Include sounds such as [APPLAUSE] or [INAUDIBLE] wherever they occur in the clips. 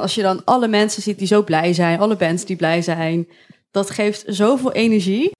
Als je dan alle mensen ziet die zo blij zijn, alle bands die blij zijn, dat geeft zoveel energie.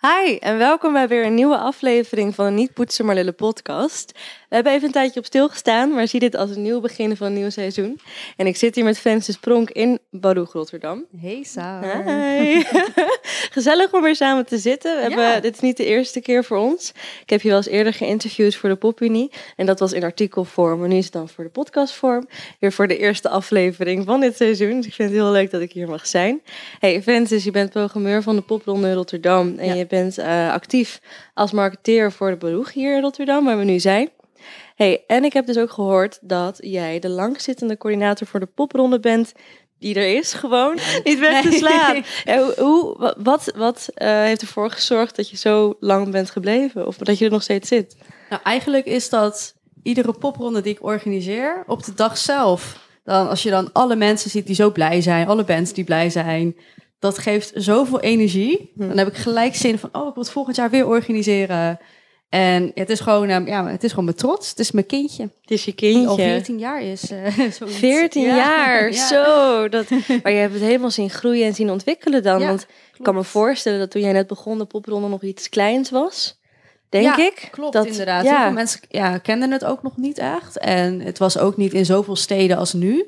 Hi en welkom bij weer een nieuwe aflevering van de Niet Poetsen maar Lullen podcast. We hebben even een tijdje op stilgestaan, maar zie dit als een nieuw begin van een nieuw seizoen. En ik zit hier met Francis Pronk in Baruch Rotterdam. Hey Saar. Hi. [LAUGHS] Gezellig om weer samen te zitten. We hebben. Dit is niet de eerste keer voor ons. Ik heb je wel eens eerder geïnterviewd voor de Popunie. En dat was in artikelvorm, maar nu is het dan voor de podcastvorm. Weer voor de eerste aflevering van dit seizoen. Dus ik vind het heel leuk dat ik hier mag zijn. Hey Francis, je bent programmeur van de Popronde in Rotterdam. En Ja. je bent eh, actief als marketeer voor de Baruch hier in Rotterdam, waar we nu zijn. Hey, en ik heb dus ook gehoord dat jij de langzittende coördinator voor de popronde bent. Die er is, gewoon. [LAUGHS] Niet weg te slaan. Hoe, hoe- wa- wat wat eh, heeft ervoor gezorgd dat je zo lang bent gebleven? Of dat je er nog steeds zit? Nou, eigenlijk is dat iedere popronde die ik organiseer op de dag zelf. Dan, als je dan alle mensen ziet die zo blij zijn, alle bands die blij zijn, dat geeft zoveel energie. Hm. Dan heb ik gelijk zin van, oh, ik wil het volgend jaar weer organiseren. En het is gewoon, eh, ja, het is gewoon mijn trots. Het is mijn kindje, Het is je die al kindje. 14 jaar is. eh, [LAUGHS] zoiets. 14 Ja, jaar, [LAUGHS] ja. zo. Dat, maar je hebt het helemaal zien groeien en zien ontwikkelen dan. Ja, Want ik kan me voorstellen dat toen jij net begon de popronde nog iets kleins was. Denk Ja, ik. Klopt, dat, inderdaad. Heel Ja, veel mensen ja, kenden het ook nog niet echt. En het was ook niet in zoveel steden als nu.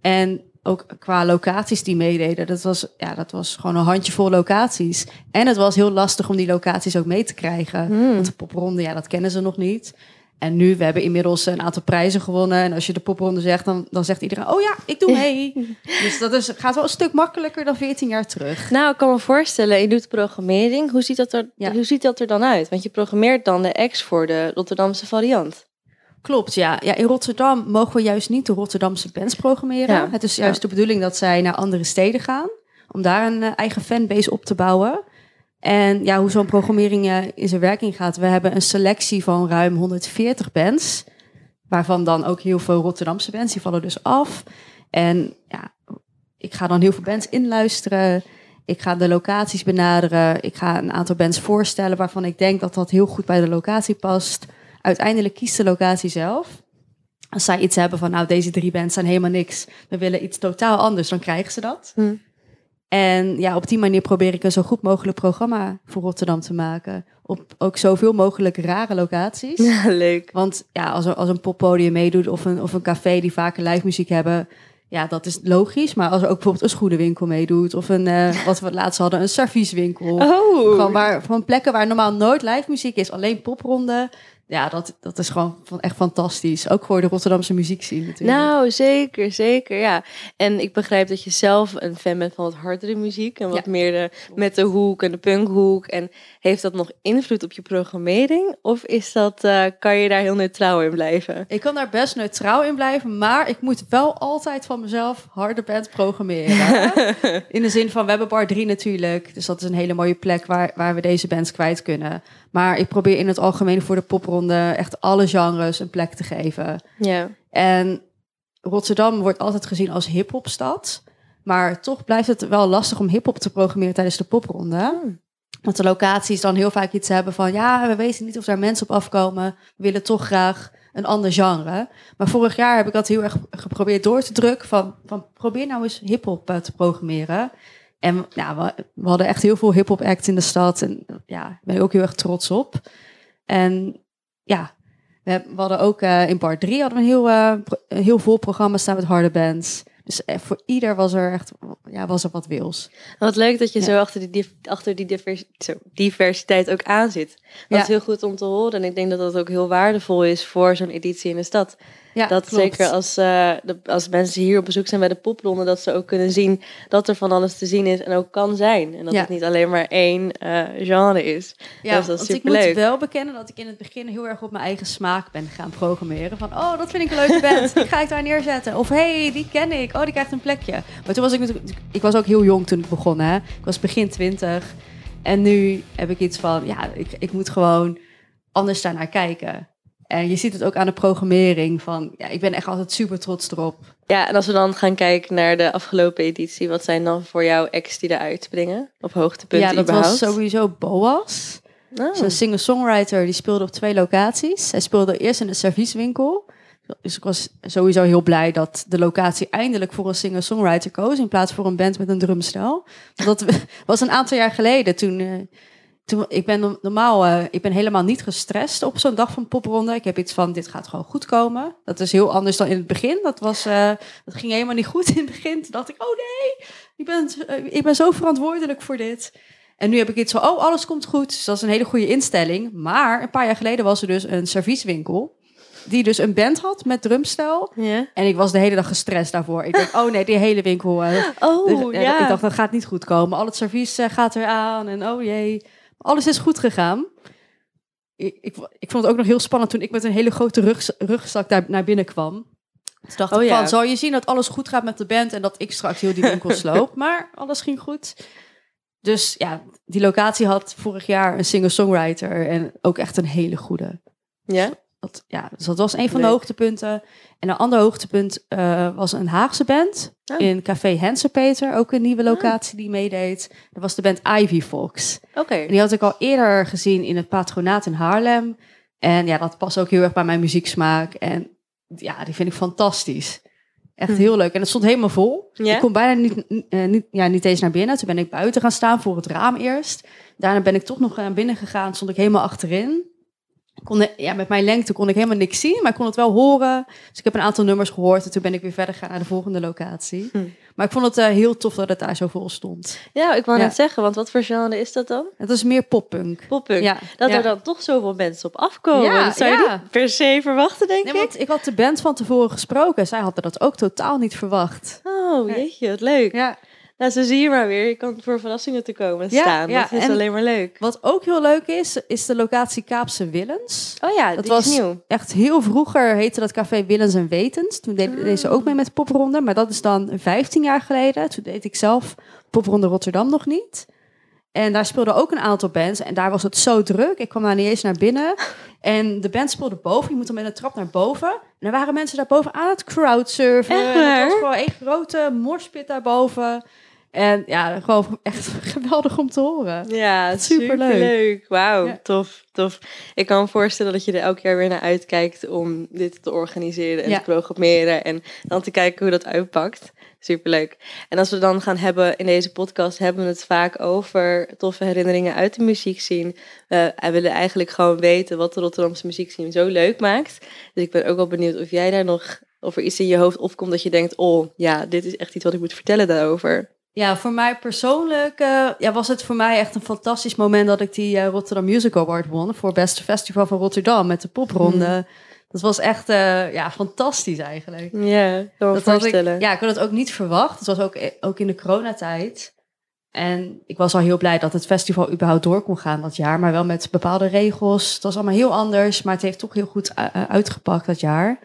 En ook qua locaties die meededen. Dat was, ja, dat was gewoon een handjevol locaties. En het was heel lastig om die locaties ook mee te krijgen. Hmm. Want de popronde, ja, dat kennen ze nog niet. En nu, we hebben inmiddels een aantal prijzen gewonnen. En als je de popronde zegt, dan, dan zegt iedereen... oh ja, ik doe mee. [LAUGHS] dus dat is, gaat wel een stuk makkelijker dan 14 jaar terug. Nou, ik kan me voorstellen, je doet programmering. Hoe ziet, dat er, Ja. hoe ziet dat er dan uit? Want je programmeert dan de ex voor de Rotterdamse variant. Klopt, ja. ja. In Rotterdam mogen we juist niet de Rotterdamse bands programmeren. Ja, Het is juist ja. de bedoeling dat zij naar andere steden gaan. Om daar een eh, eigen fanbase op te bouwen. En ja, hoe zo'n programmering eh, in zijn werking gaat. We hebben een selectie van ruim 140 bands. Waarvan dan ook heel veel Rotterdamse bands. Die vallen dus af. En ja, ik ga dan heel veel bands inluisteren. Ik ga de locaties benaderen. Ik ga een aantal bands voorstellen waarvan ik denk dat dat heel goed bij de locatie past. Uiteindelijk kiest de locatie zelf. Als zij iets hebben van, nou, deze drie bands zijn helemaal niks. We willen iets totaal anders, dan krijgen ze dat. Hm. En ja, op die manier probeer ik een zo goed mogelijk programma voor Rotterdam te maken. Op ook zoveel mogelijk rare locaties. [LAUGHS] Ja, leuk. Want ja, als, er, als een poppodium meedoet of een, of een café die vaker live muziek hebben, ja, dat is logisch. Maar als er ook bijvoorbeeld een schoenenwinkel meedoet of een, eh, [LAUGHS] wat we laatst hadden, een servieswinkel. Oh, Gewoon waar, van plekken waar normaal nooit live muziek is, alleen popronde. Ja, dat, dat is gewoon van, echt fantastisch. Ook voor de Rotterdamse muziek zien natuurlijk. Nou, zeker, zeker, ja. En ik begrijp dat je zelf een fan bent van wat hardere muziek en wat Ja. meer de met de hoek en de punkhoek. En heeft dat nog invloed op je programmering? Of is dat, eh, kan je daar heel neutraal in blijven? Ik kan daar best neutraal in blijven, maar ik moet wel altijd van mezelf harde band programmeren. [LAUGHS] in de zin van, we hebben bar 3 natuurlijk, dus dat is een hele mooie plek waar, waar we deze bands kwijt kunnen. Maar ik probeer in het algemeen voor de echt alle genres een plek te geven. Ja, En Rotterdam wordt altijd gezien als hip-hopstad. Maar toch blijft het wel lastig om hip-hop te programmeren tijdens de popronde. Hmm. Want de locaties dan heel vaak iets hebben van... ja, we weten niet of daar mensen op afkomen. We willen toch graag een ander genre. Maar vorig jaar heb ik dat heel erg geprobeerd door te drukken... van, van probeer nou eens hip-hop eh, te programmeren. En ja, we, we hadden echt heel veel hip-hop acts in de stad. En ja, daar ben ik ook heel erg trots op. En ja, we, hadden ook eh, in bar 3 hadden we een heel, een heel vol programma staan met harde bands. Dus eh, voor ieder was er echt ja, was er wat wils. wat leuk dat je Ja. zo achter die, achter die divers- zo, diversiteit ook aan zit. Dat Ja. is heel goed om te horen. En ik denk dat dat ook heel waardevol is voor zo'n editie in de stad. Ja, dat klopt. zeker als, eh, de, als mensen hier op bezoek zijn bij de popronde, dat ze ook kunnen zien dat er van alles te zien is en ook kan zijn. En dat Ja. het niet alleen maar één eh, genre is. Ja, Dus dat is want ik moet wel bekennen dat ik in het begin heel erg op mijn eigen smaak ben gaan programmeren. Van, oh, dat vind ik een leuke band, [LAUGHS] die ga ik daar neerzetten. Of, hey, die ken ik, oh, die krijgt een plekje. Maar toen was ik natuurlijk, ik was ook heel jong toen ik begon, hè. Ik was begin twintig. En nu heb ik iets van, ja, ik, ik moet gewoon anders daarnaar kijken. En je ziet het ook aan de programmering van, ja, ik ben echt altijd super trots erop. Ja, en als we dan gaan kijken naar de afgelopen editie, wat zijn dan voor jou acts die eruit springen? Op hoogtepunten ja, dat überhaupt? was sowieso Boas. Oh. een singer-songwriter die speelde op twee locaties. Hij speelde eerst in de servieswinkel. Dus ik was sowieso heel blij dat de locatie eindelijk voor een singer-songwriter koos in plaats voor een band met een drumstel. Dat [LAUGHS] was een aantal jaar geleden toen. Toen ik ben no- normaal, eh, ik ben helemaal niet gestrest op zo'n dag van popronde. Ik heb iets van, dit gaat gewoon goed komen. Dat is heel anders dan in het begin. Dat, was, eh, dat ging helemaal niet goed in het begin. Toen dacht ik, oh nee, ik ben, eh, ik ben zo verantwoordelijk voor dit. En nu heb ik iets van, oh, alles komt goed. Dus dat is een hele goede instelling. Maar een paar jaar geleden was er dus een servieswinkel. Die dus een band had met drumstel. En ik was de hele dag gestrest daarvoor. Ik dacht, oh nee, die hele winkel. [LAUGHS] Oh, eh, ja. Ik dacht, dat gaat niet goed komen. Al het servies gaat eraan. En oh jee, alles is goed gegaan. Ik, ik, ik vond het ook nog heel spannend toen ik met een hele grote rug, rugzak daar naar binnen kwam. Toen dacht Oh ik ja. van, zal je zien dat alles goed gaat met de band en dat ik straks heel die winkel sloop. [LAUGHS] Maar alles ging goed. Dus ja, die locatie had vorig jaar een singer-songwriter en ook echt een hele goede. ja. Dat, ja, dus dat was een van de hoogtepunten. En een ander hoogtepunt eh, was een Haagse band Oh. in Café Hensenpeter, ook een nieuwe locatie die meedeed. Dat was de band Ivy Fox. Oké. En die had ik al eerder gezien in het patronaat in Haarlem. En ja, dat past ook heel erg bij mijn muzieksmaak. En ja, die vind ik fantastisch. Echt Hm. heel leuk. En het stond helemaal vol. Ja? Ik kon bijna niet, eh, niet, ja, niet eens naar binnen. Toen ben ik buiten gaan staan voor het raam eerst. Daarna ben ik toch nog naar binnen gegaan. Stond ik helemaal achterin. Kon, ja, met mijn lengte kon ik helemaal niks zien, maar ik kon het wel horen. Dus ik heb een aantal nummers gehoord en toen ben ik weer verder gegaan naar de volgende locatie. Hm. Maar ik vond het eh, heel tof dat het daar zo vol stond. Ja, ik wou Ja. net zeggen, want wat voor genre is dat dan? Het is meer poppunk. Poppunk. Ja, Dat ja. er dan toch zoveel mensen op afkomen. Ja, dat zou je niet per se verwachten, denk Nee, ik. want ik had de band van tevoren gesproken. Zij hadden dat ook totaal niet verwacht. Oh, jeetje, wat leuk. Ja. Nou, zo zie je maar weer. Je kan voor verrassingen te komen Ja, staan. ja, dat is en- alleen maar leuk. Wat ook heel leuk is, is de locatie Kaapse Willens. Oh ja, Dat was is nieuw. Echt heel vroeger heette dat café Willens en Wetens. Toen deed, Ah. deed ze ook mee met de popronde. Maar dat is dan 15 jaar geleden. Toen deed ik zelf popronde Rotterdam nog niet. En daar speelden ook een aantal bands. En daar was het zo druk. Ik kwam daar niet eens naar binnen. En de band speelde boven. Je moet dan met een trap naar boven. En er waren mensen daarboven aan het crowdsurfen. Echt En het waar? was gewoon één grote morspit daarboven. En ja, gewoon echt [LAUGHS] geweldig om te horen. Ja, Superleuk. superleuk. Wauw, Ja. tof, tof. Ik kan me voorstellen dat je er elk jaar weer naar uitkijkt om dit te organiseren en Ja. te programmeren en dan te kijken hoe dat uitpakt. Superleuk. En als we dan gaan hebben in deze podcast, hebben we het vaak over toffe herinneringen uit de muziekscene. We wij willen eigenlijk gewoon weten wat de Rotterdamse muziekscene zo leuk maakt. Dus ik ben ook wel benieuwd of jij daar nog, of er iets in je hoofd opkomt dat je denkt, oh ja, dit is echt iets wat ik moet vertellen daarover. Ja, voor mij persoonlijk eh, ja, was het voor mij echt een fantastisch moment dat ik die eh, Rotterdam Music Award won voor Beste Festival van Rotterdam met de popronde. Dat was echt eh, ja, fantastisch eigenlijk. Ja, Dat had voorstellen. ik, ja, ik had het ook niet verwacht. Het was ook, ook in de coronatijd. En ik was al heel blij dat het festival überhaupt door kon gaan dat jaar. Maar wel met bepaalde regels. Het was allemaal heel anders. Maar het heeft toch heel goed uitgepakt dat jaar.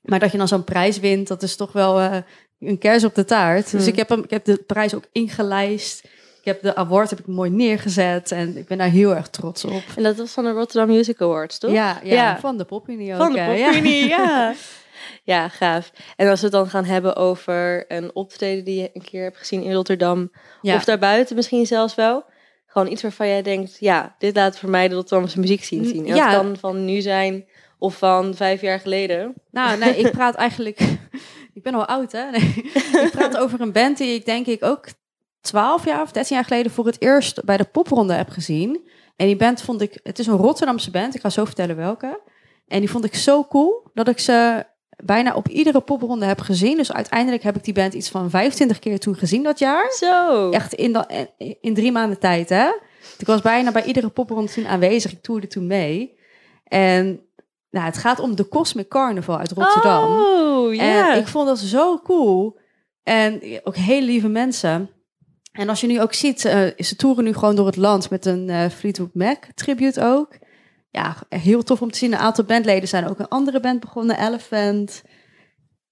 Maar dat je dan zo'n prijs wint, dat is toch wel een kers op de taart. Dus Hmm. ik heb, hem, ik heb de prijs ook ingelijst. Ik heb de award heb ik mooi neergezet. En ik ben daar heel erg trots op. En dat was van de Rotterdam Music Awards, toch? Ja, ja, Ja. van de Popunie ook. Van de. Popunie, ja. [LAUGHS] ja. gaaf. En als we het dan gaan hebben over een optreden die je een keer hebt gezien in Rotterdam, Ja. of daarbuiten misschien zelfs wel. Gewoon iets waarvan jij denkt, ja, dit laat voor mij de Rotterdamse muziek zien. zien. En Ja. dat kan van nu zijn of van vijf jaar geleden. Nou, nee, ik praat eigenlijk. [LAUGHS] ik ben al oud, hè? [LAUGHS] Nee, ik praat [LAUGHS] over een band die ik denk ik ook 12 jaar of 13 jaar geleden voor het eerst bij de popronde heb gezien. En die band vond ik. Het is een Rotterdamse band. Ik ga zo vertellen welke. En die vond ik zo cool dat ik ze bijna op iedere popronde heb gezien. Dus uiteindelijk heb ik die band iets van 25 keer toen gezien dat jaar. Zo. Echt in, dat, in drie maanden tijd, hè? Ik was bijna bij iedere popronde toen aanwezig. Ik toerde toen mee. En nou, het gaat om de Cosmic Carnival uit Rotterdam. Oh, ja. En ik vond dat zo cool. En ook hele lieve mensen. En als je nu ook ziet, eh ze toeren nu gewoon door het land met een eh, Fleetwood Mac tribute ook. Ja, heel tof om te zien. Een aantal bandleden zijn ook een andere band begonnen, Elephant.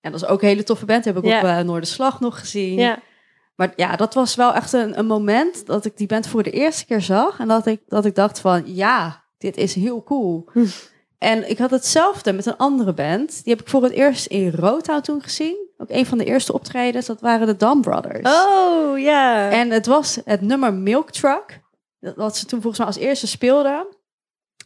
En dat is ook een hele toffe band. Heb ik Ja. op eh, Noorderslag nog gezien. ja. Maar ja, dat was wel echt een, een moment dat ik die band voor de eerste keer zag. En dat ik, dat ik dacht van, ja, dit is heel cool. En ik had hetzelfde met een andere band. Die heb ik voor het eerst in Roodhout toen gezien. Ook een van de eerste optredens, dat waren de Dam Brothers. Oh, ja. En het was het nummer Milk Truck. Dat- Wat ze toen volgens mij als eerste speelden.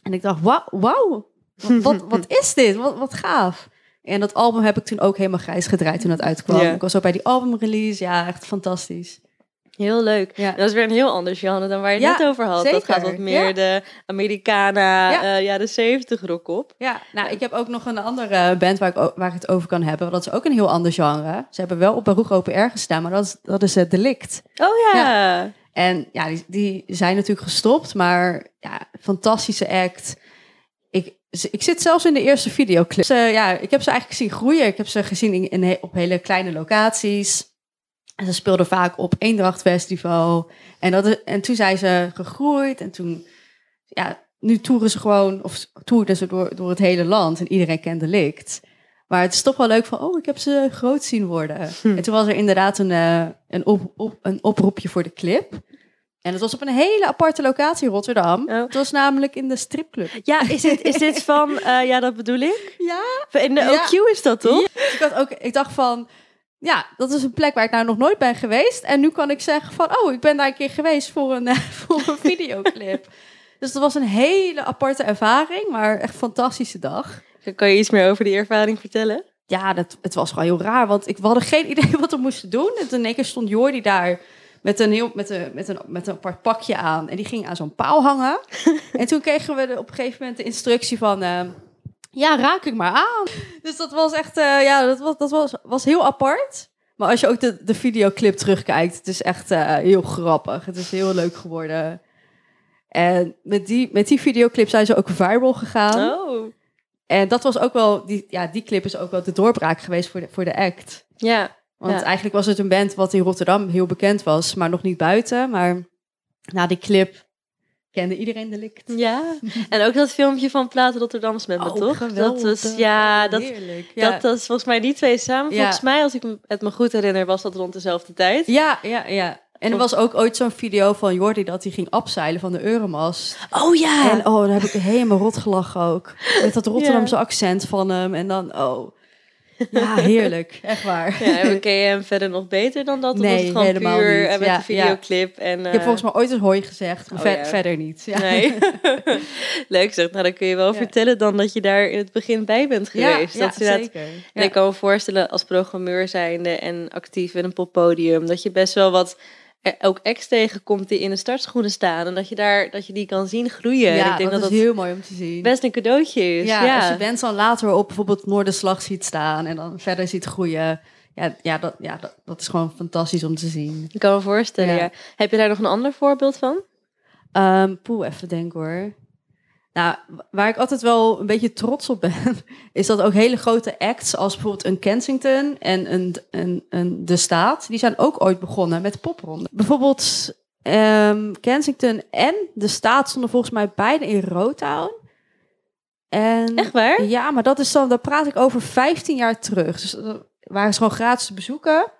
En ik dacht, wauw, wauw wat, wat, [LAUGHS] wat is dit? Wat, wat gaaf. En dat album heb ik toen ook helemaal grijs gedraaid toen het uitkwam. Ik was ook bij die albumrelease. Ja, echt fantastisch. Heel leuk. Ja. Dat is weer een heel ander genre dan waar je het net over had. Dat gaat wat meer de Americana, Ja. ja. jaren 70 rock op. Ja, nou, ik heb ook nog een andere band waar ik, waar ik het over kan hebben. Dat is ook een heel ander genre. Ze hebben wel op Baruch Open Air gestaan, maar dat is, dat is het Delict. Oh ja. En ja, die, die zijn natuurlijk gestopt, maar ja, fantastische act. Ik, ik zit zelfs in de eerste videoclip. Ze, ja, ik heb ze eigenlijk zien groeien. Ik heb ze gezien in, in op hele kleine locaties. En ze speelden vaak op Eendracht Festival. En, dat, is- en toen zijn ze gegroeid. En toen, ja, nu toeren ze gewoon, of toerden ze door, door het hele land. En iedereen kent Delict. Maar het is toch wel leuk van, oh, ik heb ze groot zien worden. Hm. En toen was er inderdaad een, eh, een, op, op, een oproepje voor de clip. En het was op een hele aparte locatie in Rotterdam. Oh. Het was namelijk in de stripclub. Ja, is dit, is dit van, eh, ja dat bedoel ik. Ja. In de Ja. OQ is dat toch? Ik, had ook, ik dacht van, ja, dat is een plek waar ik nou nog nooit ben geweest. En nu kan ik zeggen van, oh, ik ben daar een keer geweest voor een, eh, [LAUGHS] voor een videoclip. Dus dat was een hele aparte ervaring, maar echt een fantastische dag. Kan je iets meer over die ervaring vertellen? Ja, dat, het was gewoon heel raar, want ik, hadden geen [LAUGHS] idee wat we moesten doen. En toen in één keer stond Jordi daar met een, heel, met, een, met, een, met een apart pakje aan. En die ging aan zo'n paal hangen. [LAUGHS] en toen kregen we de, op een gegeven moment de instructie van... eh, ja, raak ik maar aan. Dus dat was echt, eh, ja, dat, was, dat was, was heel apart. Maar als je ook de, de videoclip terugkijkt, het is echt eh, heel grappig. Het is heel leuk geworden. En met die, met die videoclip zijn ze ook viral gegaan. Oh. En dat was ook wel, die, ja, die clip is ook wel de doorbraak geweest voor de, voor de act. Ja. Want Ja. eigenlijk was het een band wat in Rotterdam heel bekend was, maar nog niet buiten. Maar na die clip kende iedereen de likt. Ja. En ook dat filmpje van Platen Rotterdams met me, Oh, toch? Dat was, ja, dat, Heerlijk. Ja. dat was volgens mij die twee samen. Ja. Volgens mij, als ik het me goed herinner, was dat rond dezelfde tijd. ja, ja, ja. En er was ook ooit zo'n video van Jordi dat hij ging abzeilen van de Euromast. Oh ja. En oh, daar heb ik helemaal rot gelachen ook. Met dat [LAUGHS] Rotterdamse accent van hem. En dan, oh. Ja, [LAUGHS] heerlijk. Echt waar. Ja, en ken je hem verder nog beter dan dat? Nee, het gewoon helemaal puur niet. en met Ja, de videoclip? En, Ik heb volgens mij ooit eens hooi gezegd, maar Oh, ver- ja. verder niet. Ja. Nee. [LAUGHS] Leuk zeg. Nou, dan kun je wel Ja. vertellen dan dat je daar in het begin bij bent geweest. Ja, dat is ja, inderdaad- zeker. En Ja. ik kan me voorstellen als programmeur zijnde en actief in een poppodium, dat je best wel wat eh, ook ex tegenkomt die in de startschoenen staan. En dat je, daar, dat je die kan zien groeien. en Ja, ik denk dat, dat is dat heel mooi om te zien. best een cadeautje is. ja, Ja, als je bands dan later op bijvoorbeeld Noorderslag ziet staan en dan verder ziet groeien. Ja, ja, dat, ja dat, dat is gewoon fantastisch om te zien. Ik kan me voorstellen, Ja. ja. Heb je daar nog een ander voorbeeld van? Um, poeh, even denken hoor. Nou, waar ik altijd wel een beetje trots op ben, [LAUGHS] is dat ook hele grote acts als bijvoorbeeld een Kensington en een, een, een De Staat, die zijn ook ooit begonnen met popronden. Bijvoorbeeld ehm, Kensington en De Staat stonden volgens mij beide in Rotown. En Echt waar? Ja, maar dat is dan, daar praat ik over 15 jaar terug. Dus dat waren ze gewoon gratis te bezoeken.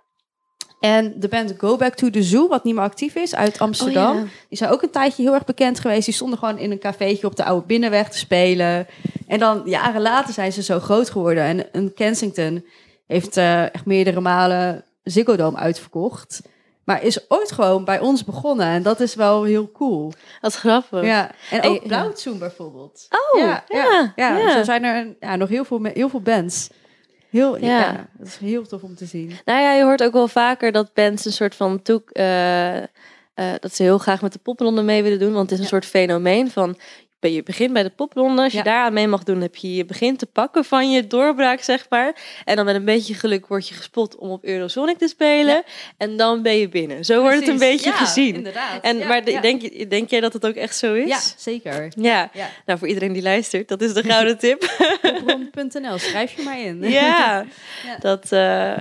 En de band Go Back to the Zoo, wat niet meer actief is, uit Amsterdam. Oh, ja. Die zijn ook een tijdje heel erg bekend geweest. Die stonden gewoon in een cafeetje op de oude binnenweg te spelen. En dan jaren later zijn ze zo groot geworden. En een Kensington heeft eh, echt meerdere malen Ziggo Dome uitverkocht. Maar is ooit gewoon bij ons begonnen. En dat is wel heel cool. Wat grappig. Ja. En ook Blauwtsoen bijvoorbeeld. Oh, ja, ja, ja, ja. ja. Zo zijn er ja, nog heel veel, heel veel bands. Heel, ja. Ja. dat is heel tof om te zien. Nou ja, je hoort ook wel vaker dat bands een soort van toek, eh, eh, dat ze heel graag met de popronde mee willen doen, want het is een Ja. soort fenomeen van je begint bij de popronde, als je Ja. daar aan mee mag doen, heb je je begin te pakken van je doorbraak, zeg maar. En dan met een beetje geluk word je gespot om op Eurosonic te spelen. Ja. En dan ben je binnen. Zo wordt het een beetje Ja, gezien. Inderdaad. En, maar denk, je- denk jij dat het ook echt zo is? Ja, zeker. Ja. Nou, voor iedereen die luistert, dat is de gouden tip. [LAUGHS] Popron.nl, schrijf je maar in. Ja, [LAUGHS] Ja. dat, eh,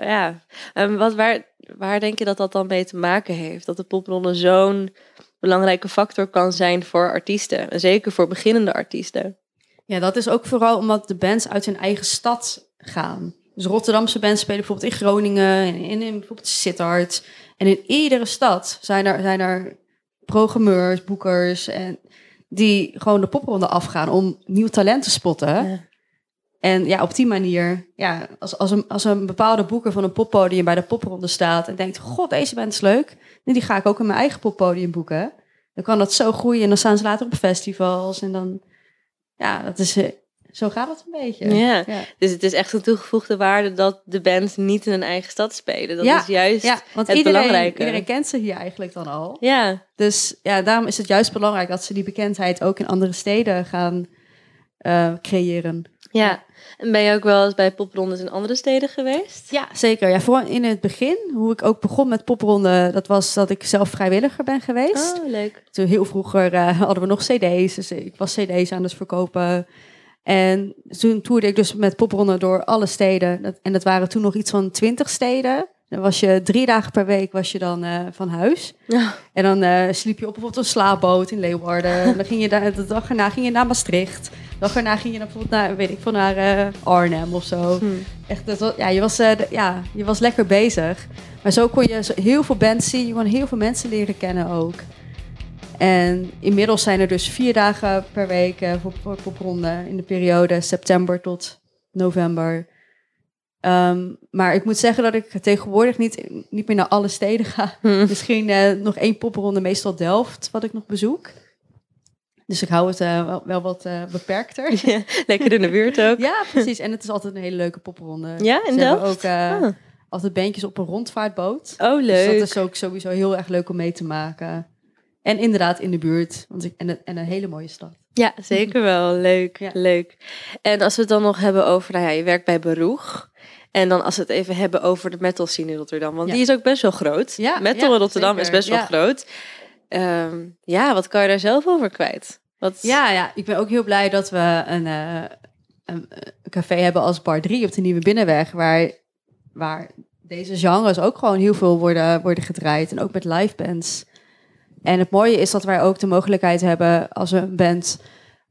ja. En wat, waar, waar denk je dat dat dan mee te maken heeft? Dat de popronde zo'n belangrijke factor kan zijn voor artiesten. En zeker voor beginnende artiesten. Ja, dat is ook vooral omdat de bands uit hun eigen stad gaan. Dus Rotterdamse bands spelen bijvoorbeeld in Groningen en in, in bijvoorbeeld Sittard. En in iedere stad zijn er, zijn er programmeurs, boekers en die gewoon de popronde afgaan om nieuw talent te spotten. Ja. En ja, op die manier, ja, als, als, een, als een bepaalde boeker van een poppodium bij de popronde staat en denkt, god, deze band is leuk, die ga ik ook in mijn eigen poppodium boeken. dan kan dat zo groeien. En dan staan ze later op festivals. En dan, ja, dat is, eh, zo gaat het een beetje. Ja. Dus het is echt een toegevoegde waarde dat de bands niet in hun eigen stad spelen. Dat Ja, is juist Ja, want het iedereen, belangrijke. iedereen kent ze hier eigenlijk dan al. Ja, Dus ja, daarom is het juist belangrijk dat ze die bekendheid ook in andere steden gaan eh, creëren. ja. En ben je ook wel eens bij poprondes in andere steden geweest? Ja, zeker. Ja, vooral in het begin, hoe ik ook begon met popronden, dat was dat ik zelf vrijwilliger ben geweest. Oh, leuk. Toen heel vroeger eh, hadden we nog cd's, dus ik was cd's aan het verkopen. En toen toerde ik dus met popronden door alle steden. En dat waren toen nog iets van twintig steden. Dan was je drie dagen per week was je dan eh, van huis. Ja. En dan eh, sliep je op bijvoorbeeld een slaapboot in Leeuwarden. En [LAUGHS] dan ging je daar, de dag erna ging je naar Maastricht. De dag erna ging je naar, bijvoorbeeld naar, weet ik veel, naar eh, Arnhem of zo. Hm. Echt, dat was, ja, je was, ja, je was lekker bezig. Maar zo kon je heel veel bands zien. Je kon heel veel mensen leren kennen ook. En inmiddels zijn er dus vier dagen per week voor, voor popronden in de periode september tot november. Ehm, maar ik moet zeggen dat ik tegenwoordig niet, niet meer naar alle steden ga. [LAUGHS] Hm. Misschien eh, nog één popronde, meestal Delft, wat ik nog bezoek. Dus ik hou het eh, wel, wel wat eh, beperkter. [LAUGHS] Ja, lekker in de buurt ook. ja, precies. En het is altijd een hele leuke popronde. Ja, hebben Delft? ook Ah. altijd bandjes op een rondvaartboot. Oh, Dus leuk. dat is ook sowieso heel erg leuk om mee te maken. En inderdaad in de buurt. Want ik, en, een- en een hele mooie stad. Ja, zeker wel. Leuk, [LAUGHS] Ja. leuk. En als we het dan nog hebben over, nou ja, je werkt bij Beroeg. En dan als we het even hebben over de metal scene in Rotterdam. Want Ja. die is ook best wel groot. Ja, metal ja, in Rotterdam zeker. is best wel groot. Ehm, ja, wat kan je daar zelf over kwijt? Wat, Ja, ja, ik ben ook heel blij dat we een, eh, een, een café hebben als Bar 3 op de Nieuwe Binnenweg. Waar, waar deze genres ook gewoon heel veel worden, worden gedraaid. En ook met live bands. En het mooie is dat wij ook de mogelijkheid hebben als een band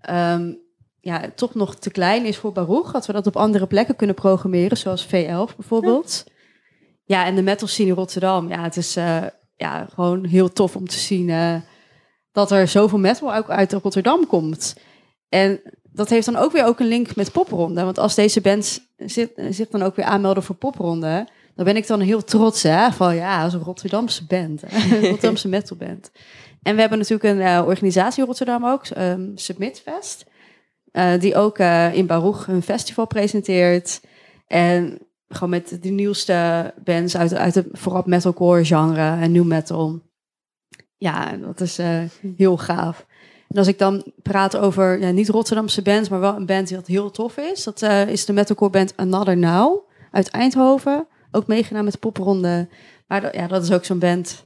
ehm, ja, toch nog te klein is voor Baruch. Dat we dat op andere plekken kunnen programmeren, zoals V11 bijvoorbeeld. Ja, en de metal scene in Rotterdam. Ja, het is eh, ja, gewoon heel tof om te zien eh, dat er zoveel metal ook uit Rotterdam komt. En dat heeft dan ook weer ook een link met popronde. Want als deze bands zich, dan ook weer aanmelden voor popronde... dan ben ik dan heel trots hè, van ja, als een Rotterdamse band. [LAUGHS] Een Rotterdamse metalband. En we hebben natuurlijk een eh, organisatie in Rotterdam ook, ehm Submit Eh, die ook eh, in Baruch een festival presenteert. En gewoon met de nieuwste bands uit, uit het vooral metalcore genre en new metal. Ja, dat is eh, heel gaaf. En als ik dan praat over ja, niet Rotterdamse bands, maar wel een band die dat heel tof is, dat is de metalcore band Another Now uit Eindhoven. Ook meegedaan met de popronde. Maar dat, ja, dat is ook zo'n band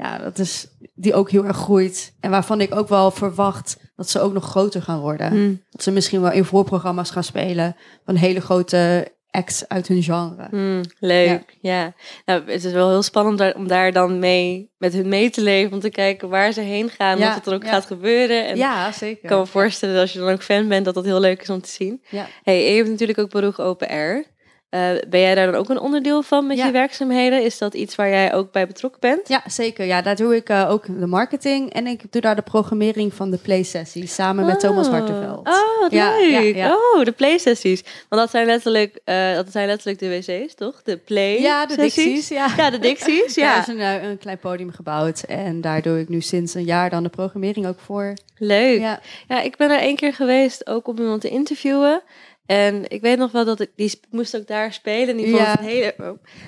ja, dat is, die ook heel erg groeit. En waarvan ik ook wel verwacht dat ze ook nog groter gaan worden. Hm, Dat ze misschien wel in voorprogramma's gaan spelen van hele grote acts uit hun genre. hm, leuk, ja. Nou, het is wel heel spannend daar- om daar dan mee, met hun mee te leven. Om te kijken waar ze heen gaan, Ja, wat er ook ja. gaat gebeuren. En Ja, zeker. ik kan me voorstellen dat als je dan ook fan bent, dat dat heel leuk is om te zien. Ja. Hey, je hebt natuurlijk ook Baruch Open Air. Eh, ben jij daar dan ook een onderdeel van met Ja. je werkzaamheden? Is dat iets waar jij ook bij betrokken bent? ja, zeker. Ja, daar doe ik eh, ook de marketing en ik doe daar de programmering van de play-sessies samen met Thomas Oh. Hartenveld. Oh, leuk. ja, ja. Oh, de playsessies. Want dat zijn letterlijk, eh, dat zijn letterlijk de wc's, toch? De play Ja, de sessies? Dixies. Ja, Ja, de Dixies, Ja, [LAUGHS] er is een, een klein podium gebouwd en daar doe ik nu sinds een jaar dan de programmering ook voor. Leuk. Ja. Ja, ik ben er één keer geweest, ook om iemand te interviewen. En ik weet nog wel dat ik, die moest ook daar spelen. En die vond Ja. een hele,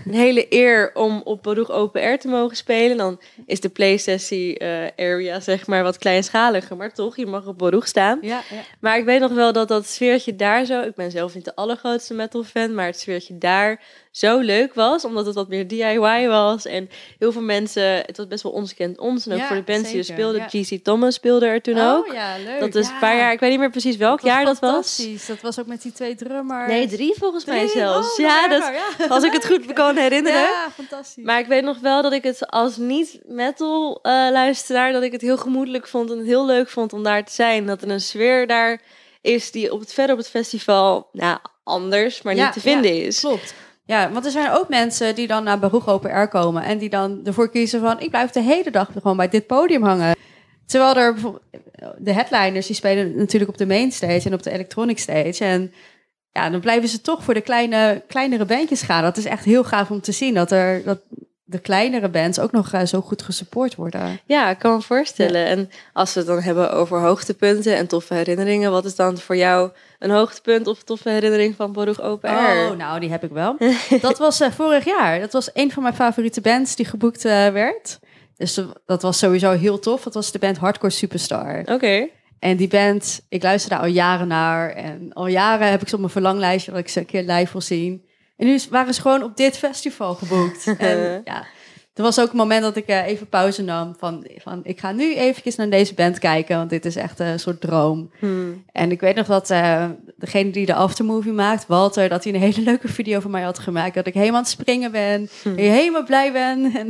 een hele eer om op Baruch Open Air te mogen spelen. Dan is de playsessie eh area zeg maar wat kleinschaliger. Maar toch, je mag op Baruch staan. ja, ja. Maar ik weet nog wel dat dat sfeertje daar zo... Ik ben zelf niet de allergrootste metal fan, maar het sfeertje daar zo leuk was. Omdat het wat meer DIY was. En heel veel mensen... Het was best wel ons kent ons. En ook Ja, voor de bands die er speelden. ja. GC Thomas speelde er toen ook. Oh ja, leuk. Dat is een paar jaar... Ik weet niet meer precies welk jaar dat was. fantastisch. Dat was ook met die twee drummers. Nee, drie volgens mij zelfs. Oh, ja, dat, erger, als ik het goed [LAUGHS] kan herinneren. Ja, fantastisch. Maar ik weet nog wel dat ik het als niet-metal eh, luisteraar... dat ik het heel gemoedelijk vond en heel leuk vond om daar te zijn. Dat er een sfeer daar is die op het, verder op het festival... Nou, anders, maar niet te vinden ja, is. Klopt. Ja, want er zijn ook mensen die dan naar Baruch Open Air komen en die dan ervoor kiezen van ik blijf de hele dag gewoon bij dit podium hangen. Terwijl er bijvoorbeeld de headliners die spelen natuurlijk op de main stage en op de electronic stage en ja, dan blijven ze toch voor de kleine, kleinere bandjes gaan. Dat is echt heel gaaf om te zien dat er dat de kleinere bands ook nog eh, zo goed gesupport worden. Ja, ik kan me voorstellen. En als we het dan hebben over hoogtepunten en toffe herinneringen, wat is dan voor jou een hoogtepunt of toffe herinnering van Baruch Open Air? Oh, nou, die heb ik wel. [LAUGHS] dat was eh, vorig jaar. Dat was een van mijn favoriete bands die geboekt eh, werd. Dus dat was sowieso heel tof. Dat was de band Hardcore Superstar. Oké. En die band, ik luister daar al jaren naar. En al jaren heb ik ze op mijn verlanglijstje dat ik ze een keer live wil zien. En nu waren ze gewoon op dit festival geboekt. [LAUGHS] en ja, er was ook een moment dat ik eh, even pauze nam. Van, van, ik ga nu eventjes naar deze band kijken, want dit is echt een soort droom. Hmm. En ik weet nog dat eh, degene die de aftermovie maakt, Walter, dat hij een hele leuke video van mij had gemaakt. Dat ik helemaal aan het springen ben, Hm. helemaal blij ben. [LAUGHS] En,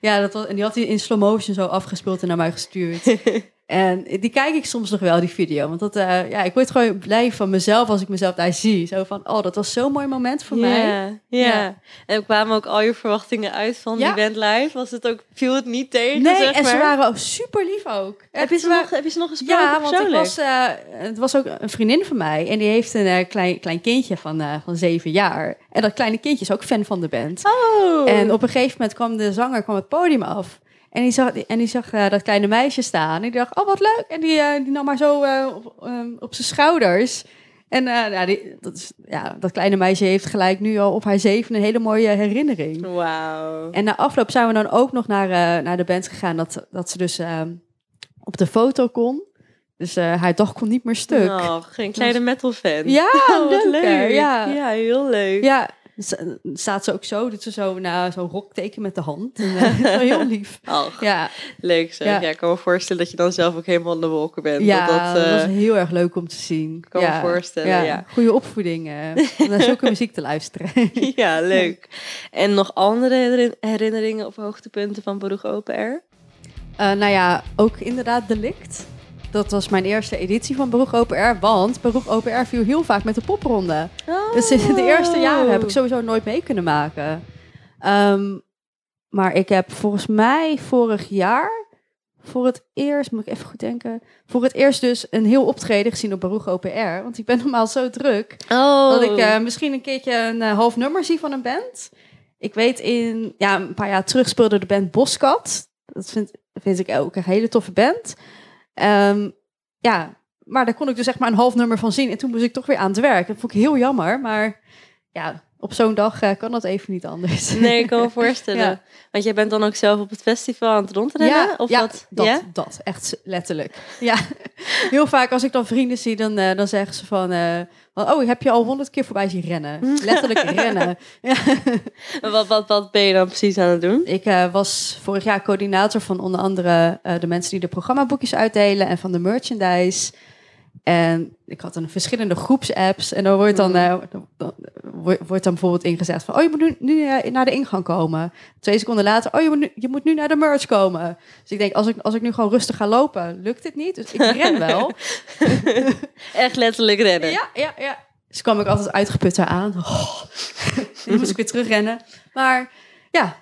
ja, dat was, en die had hij in slow motion zo afgespeeld en naar mij gestuurd. [LAUGHS] En die kijk ik soms nog wel, die video. Want dat, eh, ja, ik word gewoon blij van mezelf als ik mezelf daar zie. Zo van, oh, dat was zo'n mooi moment voor mij. Ja, ja. En kwamen ook al je verwachtingen uit van Ja. die band live? Was het ook, viel het niet tegen, Nee, zeg en ze waren ook super lief ook. Heb je, ze nog, heb je ze nog gesproken Ja, want ik was, eh, het was ook een vriendin van mij. En die heeft een eh, klein, klein kindje van, van zeven jaar. En dat kleine kindje is ook fan van de band. Oh. En op een gegeven moment kwam de zanger kwam het podium af. En die zag, en die zag eh, dat kleine meisje staan. En die dacht, oh wat leuk. En die, eh, die nam maar zo eh, op, ehm, op zijn schouders. En ja, die, dat, is, ja, dat kleine meisje heeft gelijk nu al op haar zeven een hele mooie herinnering. Wauw. En na afloop zijn we dan ook nog naar, naar de band gegaan. Dat, dat ze dus ehm, op de foto kon. Dus haar dag kon niet meer stuk. Oh, geen kleine metal fan. Ja, Oh, [LAUGHS] wat leuk? Ja. ja, heel leuk. Ja, staat ze ook zo. Doet ze zo naar zo'n rokteken met de hand. [LAUGHS] [LAUGHS] En, heel lief. Ja, leuk zeg. Ja. Ja. ik kan me voorstellen dat je dan zelf ook helemaal in de wolken bent. ja dat, dat, dat, eh, was heel erg leuk om te zien. kan me voorstellen, ja. Goede opvoeding. eh, [LAUGHS] om naar zulke muziek te luisteren. ja, leuk. En nog andere herin- herinneringen of hoogtepunten van Baruch Open Air? Eh, nou ja, ook inderdaad Delict. Dat was mijn eerste editie van Beroeg Open Air. Want Beroeg Open Air viel heel vaak met de popronde. Dus de eerste jaren heb ik sowieso nooit mee kunnen maken. Ehm, maar ik heb volgens mij vorig jaar, voor het eerst, moet ik even goed denken, voor het eerst dus een heel optreden gezien op Baruch Open Air. Want ik ben normaal zo druk Oh. dat ik eh, misschien een keertje een eh, half nummer zie van een band. Ik weet in, ja, een paar jaar terug speelde de band Boskat. Dat vind, vind ik ook een hele toffe band. Ehm, ja, maar daar kon ik dus echt maar een half nummer van zien. En toen moest ik toch weer aan het werk. Dat vond ik heel jammer. Maar ja, op zo'n dag eh, kan dat even niet anders. Nee, ik kan me [LAUGHS] voorstellen. Ja. Want jij bent dan ook zelf op het festival aan het rondrennen? Ja, of ja, wat? dat, Ja? dat. Echt letterlijk. [LAUGHS] Ja, heel vaak als ik dan vrienden zie, dan, eh, dan zeggen ze van... eh, van, oh, heb je al honderd keer voorbij zien rennen? Letterlijk [LAUGHS] rennen. Ja. En Wat, wat, wat ben je dan precies aan het doen? Ik was vorig jaar coördinator van onder andere de mensen die de programmaboekjes uitdelen en van de merchandise. En ik had een verschillende groepsapps en dan wordt dan, eh, dan- dan- wordt dan bijvoorbeeld ingezet van, oh je moet nu, nu eh, naar de ingang komen. Twee seconden later, oh je moet nu, je moet nu naar de merch komen. Dus ik denk, als ik, als ik nu gewoon rustig ga lopen, lukt dit niet. Dus ik ren wel. [LAUGHS] Echt letterlijk rennen. Ja, ja, ja. Dus kwam ik altijd uitgeput daar aan. Oh. [LAUGHS] Dan moest ik weer terugrennen. Maar ja,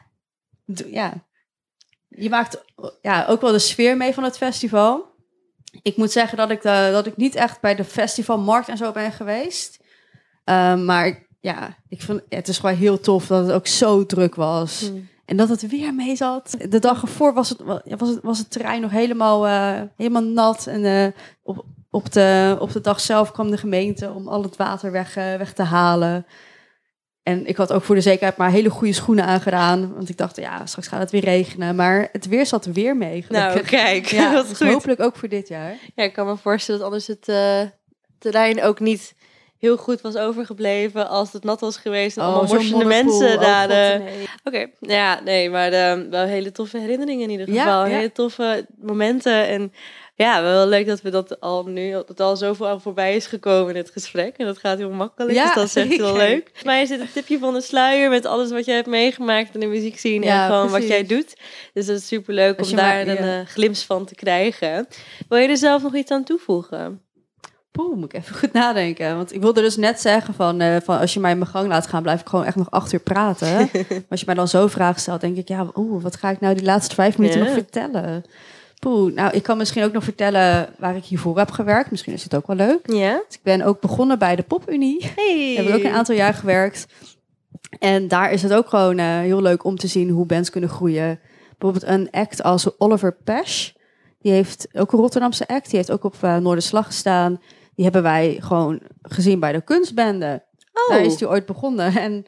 ja. je maakt ja, ook wel de sfeer mee van het festival. Ik moet zeggen dat ik, de, dat ik niet echt bij de festivalmarkt en zo ben geweest. Ehm, maar ja, ik vond, ja, het is gewoon heel tof dat het ook zo druk was. Hmm. En dat het weer mee zat. De dag ervoor was het, was het, was het terrein nog helemaal, eh, helemaal nat. En eh, op, op, de, op de dag zelf kwam de gemeente om al het water weg, eh, weg te halen. En ik had ook voor de zekerheid maar hele goede schoenen aangedaan. Want ik dacht, ja, straks gaat het weer regenen. Maar het weer zat er weer mee. Nou, kijk, ja, [LAUGHS] wat dus goed. hopelijk ook voor dit jaar. Ja, ik kan me voorstellen dat anders het eh, terrein ook niet heel goed was overgebleven als het nat was geweest. En allemaal Oh, zo'n morsende mensen Oh, daar. Nee. Oké, ja, nee, maar eh, wel hele toffe herinneringen in ieder Ja, geval. ja. Hele toffe momenten. En ja, wel leuk dat we dat al nu, dat al zoveel aan voorbij is gekomen in het gesprek. En dat gaat heel makkelijk, Ja, dus dat is echt heel leuk. Mij is dit een tipje van de sluier met alles wat jij hebt meegemaakt in de muziek zien Ja, en gewoon wat jij doet. Dus dat is super leuk om je daar maar- een glimp van te krijgen. Wil je er zelf nog iets aan toevoegen? Poeh, moet ik even goed nadenken. Want ik wilde dus net zeggen van, eh, van als je mij in mijn gang laat gaan, blijf ik gewoon echt nog acht uur praten. [LAUGHS] maar als je mij dan zo vragen stelt, denk ik, ja, oeh, wat ga ik nou die laatste vijf minuten Ja. nog vertellen? Poeh, nou, ik kan misschien ook nog vertellen waar ik hiervoor heb gewerkt. Misschien is het ook wel leuk. Ja? Dus ik ben ook begonnen bij de PopUnie. Hey. Heb ik ook een aantal jaar gewerkt. En daar is het ook gewoon eh, heel leuk om te zien hoe bands kunnen groeien. Bijvoorbeeld een act als Oliver Pesch. Die heeft ook een Rotterdamse act. Die heeft ook op uh, Noorderslag gestaan. Die hebben wij gewoon gezien bij de kunstbende. Oh, Daar is hij ooit begonnen. En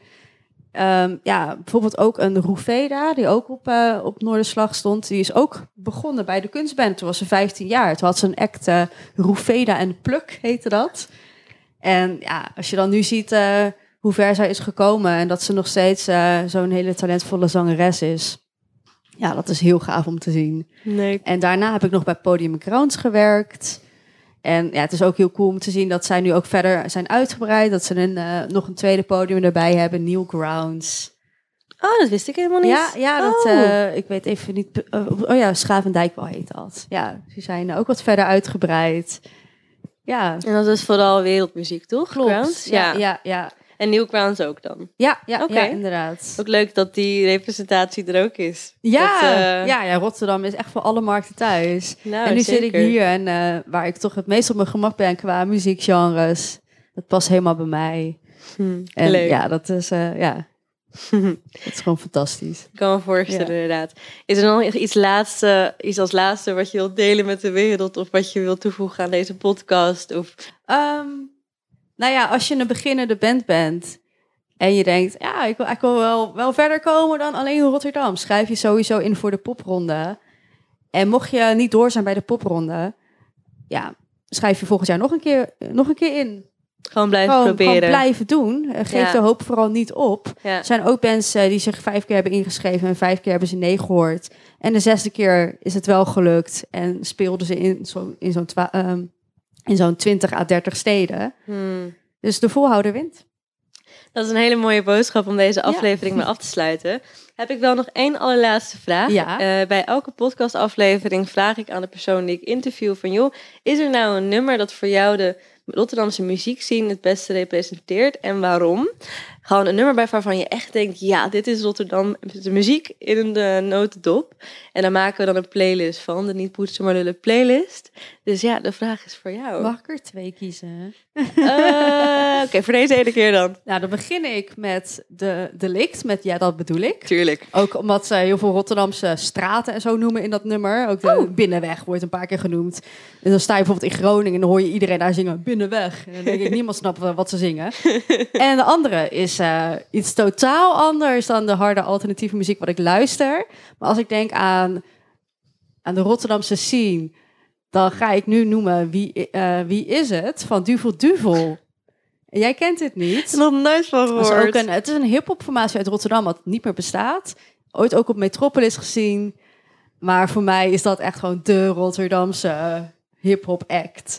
ehm, ja, bijvoorbeeld ook een Roefeda, die ook op, eh, op Noorderslag stond. Die is ook begonnen bij de kunstband. Toen was ze 15 jaar. Toen had ze een act, uh, Roefeda en Pluk heette dat. En ja, als je dan nu ziet uh, hoe ver zij is gekomen... en dat ze nog steeds uh, zo'n hele talentvolle zangeres is... Ja, dat is heel gaaf om te zien. nee. En daarna heb ik nog bij Podium Crowns gewerkt. En ja, het is ook heel cool om te zien dat zij nu ook verder zijn uitgebreid. Dat ze een, uh, nog een tweede podium erbij hebben, New Grounds. Oh, dat wist ik helemaal niet. Ja, ja dat, Oh. uh, ik weet even niet. Uh, oh ja, Schavendijk wel heet dat. Ja, ze zijn ook wat verder uitgebreid. Ja, En dat is vooral wereldmuziek, toch? klopt. Ja, Ja. ja, ja. En New Crowns ook dan. Ja, ja, inderdaad. Ook leuk dat die representatie er ook is. Ja, Dat, eh, ja, ja, Rotterdam is echt voor alle markten thuis. Nou, en nu zeker. zit ik hier en uh, waar ik toch het meest op mijn gemak ben qua muziekgenres. Dat past helemaal bij mij. Hm, En leuk. ja, dat is, uh, ja, [LAUGHS] dat is gewoon fantastisch. Ik kan me voorstellen, Ja. inderdaad. Is er nog iets, laatste, iets als laatste wat je wilt delen met de wereld? Of wat je wilt toevoegen aan deze podcast? Of... Um, nou ja, als je een beginnende band bent en je denkt, ja, ik wil, ik wil wel, wel verder komen dan alleen Rotterdam, schrijf je sowieso in voor de popronde. En mocht je niet door zijn bij de popronde, ja, schrijf je volgend jaar nog een keer, nog een keer in. Gewoon blijven Gewoon, proberen. gewoon blijven doen. Eh, Geef Ja. de hoop vooral niet op. Ja. Er zijn ook mensen die zich vijf keer hebben ingeschreven en vijf keer hebben ze nee gehoord. En de zesde keer is het wel gelukt en speelden ze in zo'n in zo'n ehm, in zo'n 20 à 30 steden. Hmm. Dus de volhouder wint. Dat is een hele mooie boodschap om deze aflevering mee af te sluiten. Heb ik wel nog één allerlaatste vraag. Ja. Eh, bij elke podcastaflevering vraag ik aan de persoon die ik interview van... joh, is er nou een nummer dat voor jou de Rotterdamse muziekscene het beste representeert en waarom? Gewoon een nummer bij waarvan je echt denkt... ja, dit is Rotterdam, de muziek in de notendop. En dan maken we dan een playlist van, de Niet Poetsen Maar Lullen playlist. Dus ja, de vraag is voor jou. Mag ik er twee kiezen? Eh, Oké, voor deze ene keer dan. Nou, dan begin ik met de delict, met ja, dat bedoel ik. Tuurlijk. Ook omdat ze heel veel Rotterdamse straten en zo noemen in dat nummer. Ook de binnenweg wordt een paar keer genoemd. En dan sta je bijvoorbeeld in Groningen en dan hoor je iedereen daar zingen binnenweg. En dan denk ik, [LAUGHS] niemand snapt wat ze zingen. [LAUGHS] En de andere is uh, iets totaal anders dan de harde alternatieve muziek wat ik luister. Maar als ik denk aan, aan de Rotterdamse scene, dan ga ik nu noemen wie, uh, wie is het van Duvel Duvel. En jij kent het niet. Nog nooit van gehoord. Het is, ook een, het is een hip-hop formatie uit Rotterdam, wat niet meer bestaat. Ooit ook op Metropolis gezien. Maar voor mij is dat echt gewoon de Rotterdamse hip-hop act.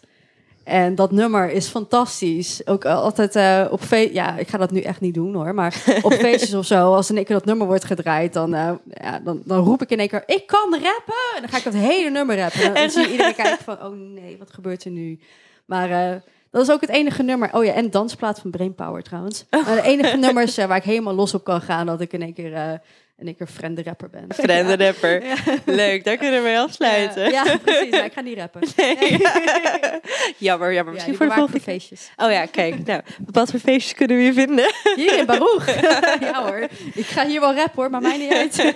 En dat nummer is fantastisch. Ook altijd uh, op feest. Ja, ik ga dat nu echt niet doen hoor. Maar op [LAUGHS] feestjes of zo, als in één keer dat nummer wordt gedraaid, dan, uh, ja, dan, dan roep ik in één keer: Ik kan rappen! En dan ga ik dat hele nummer rappen. En dan, zie je iedereen [LAUGHS] kijken van: Oh nee, wat gebeurt er nu? Maar. Uh, dat is ook het enige nummer. Oh ja, en dansplaat van Brainpower trouwens. Oh. Maar de enige nummers waar ik helemaal los op kan gaan, dat ik in één keer, in één keer friende rapper ben. [LAUGHS] Friende ja. rapper. Ja. Leuk, daar kunnen we mee afsluiten. Ja, ja precies. Maar ik ga niet rappen. Nee. [LAUGHS] jammer, jammer. Misschien ja, voor de volgende feestjes. Oh ja, kijk. Nou, wat voor feestjes kunnen we hier vinden? Hier in Baruch. [LAUGHS] ja hoor. Ik ga hier wel rappen hoor, maar mij niet uit.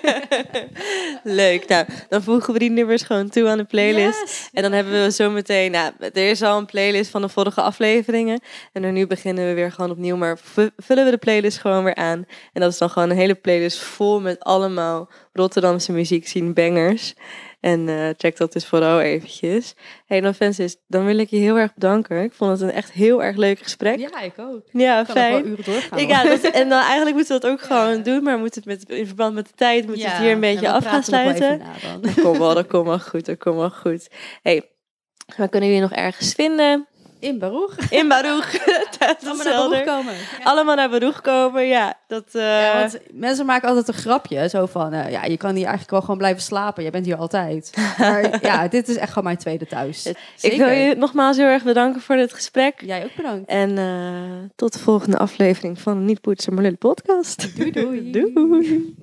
Leuk. Nou, dan voegen we die nummers gewoon toe aan de playlist. Yes. En dan hebben we zo meteen... Nou, er is al een playlist van de vorige afleveringen. En dan nu beginnen we weer gewoon opnieuw. Maar vullen we de playlist gewoon weer aan. En dat is dan gewoon een hele playlist vol met allemaal Rotterdamse muziek zien bangers. En uh, check dat dus vooral eventjes. Hey, dan Francis, dan wil ik je heel erg bedanken. Ik vond het een echt heel erg leuk gesprek. Ja, ik ook. Ja, ik kan fijn. Wel uren doorgaan. Ik, ja, dat, en dan eigenlijk moeten we dat ook [LAUGHS] gewoon ja. doen, maar we moeten het met, in verband met de tijd moeten ja, het hier een beetje af gaan sluiten. Dat komt wel, dat komt wel goed, dat komt wel goed. Hey, waar kunnen jullie nog ergens vinden? In Baruch. [LAUGHS] In Baruch. [LAUGHS] Allemaal naar Baruch komen. Ja. Allemaal naar Baruch komen, ja. Dat, uh... ja want mensen maken altijd een grapje. Zo van, uh, ja, je kan hier eigenlijk wel gewoon blijven slapen. Je bent hier altijd. [LAUGHS] Maar ja, dit is echt gewoon mijn tweede thuis. Zeker. Ik wil je nogmaals heel erg bedanken voor dit gesprek. Jij ook bedankt. En uh, tot de volgende aflevering van de Niet Poetsen maar Lullen podcast. Doei doei. doei.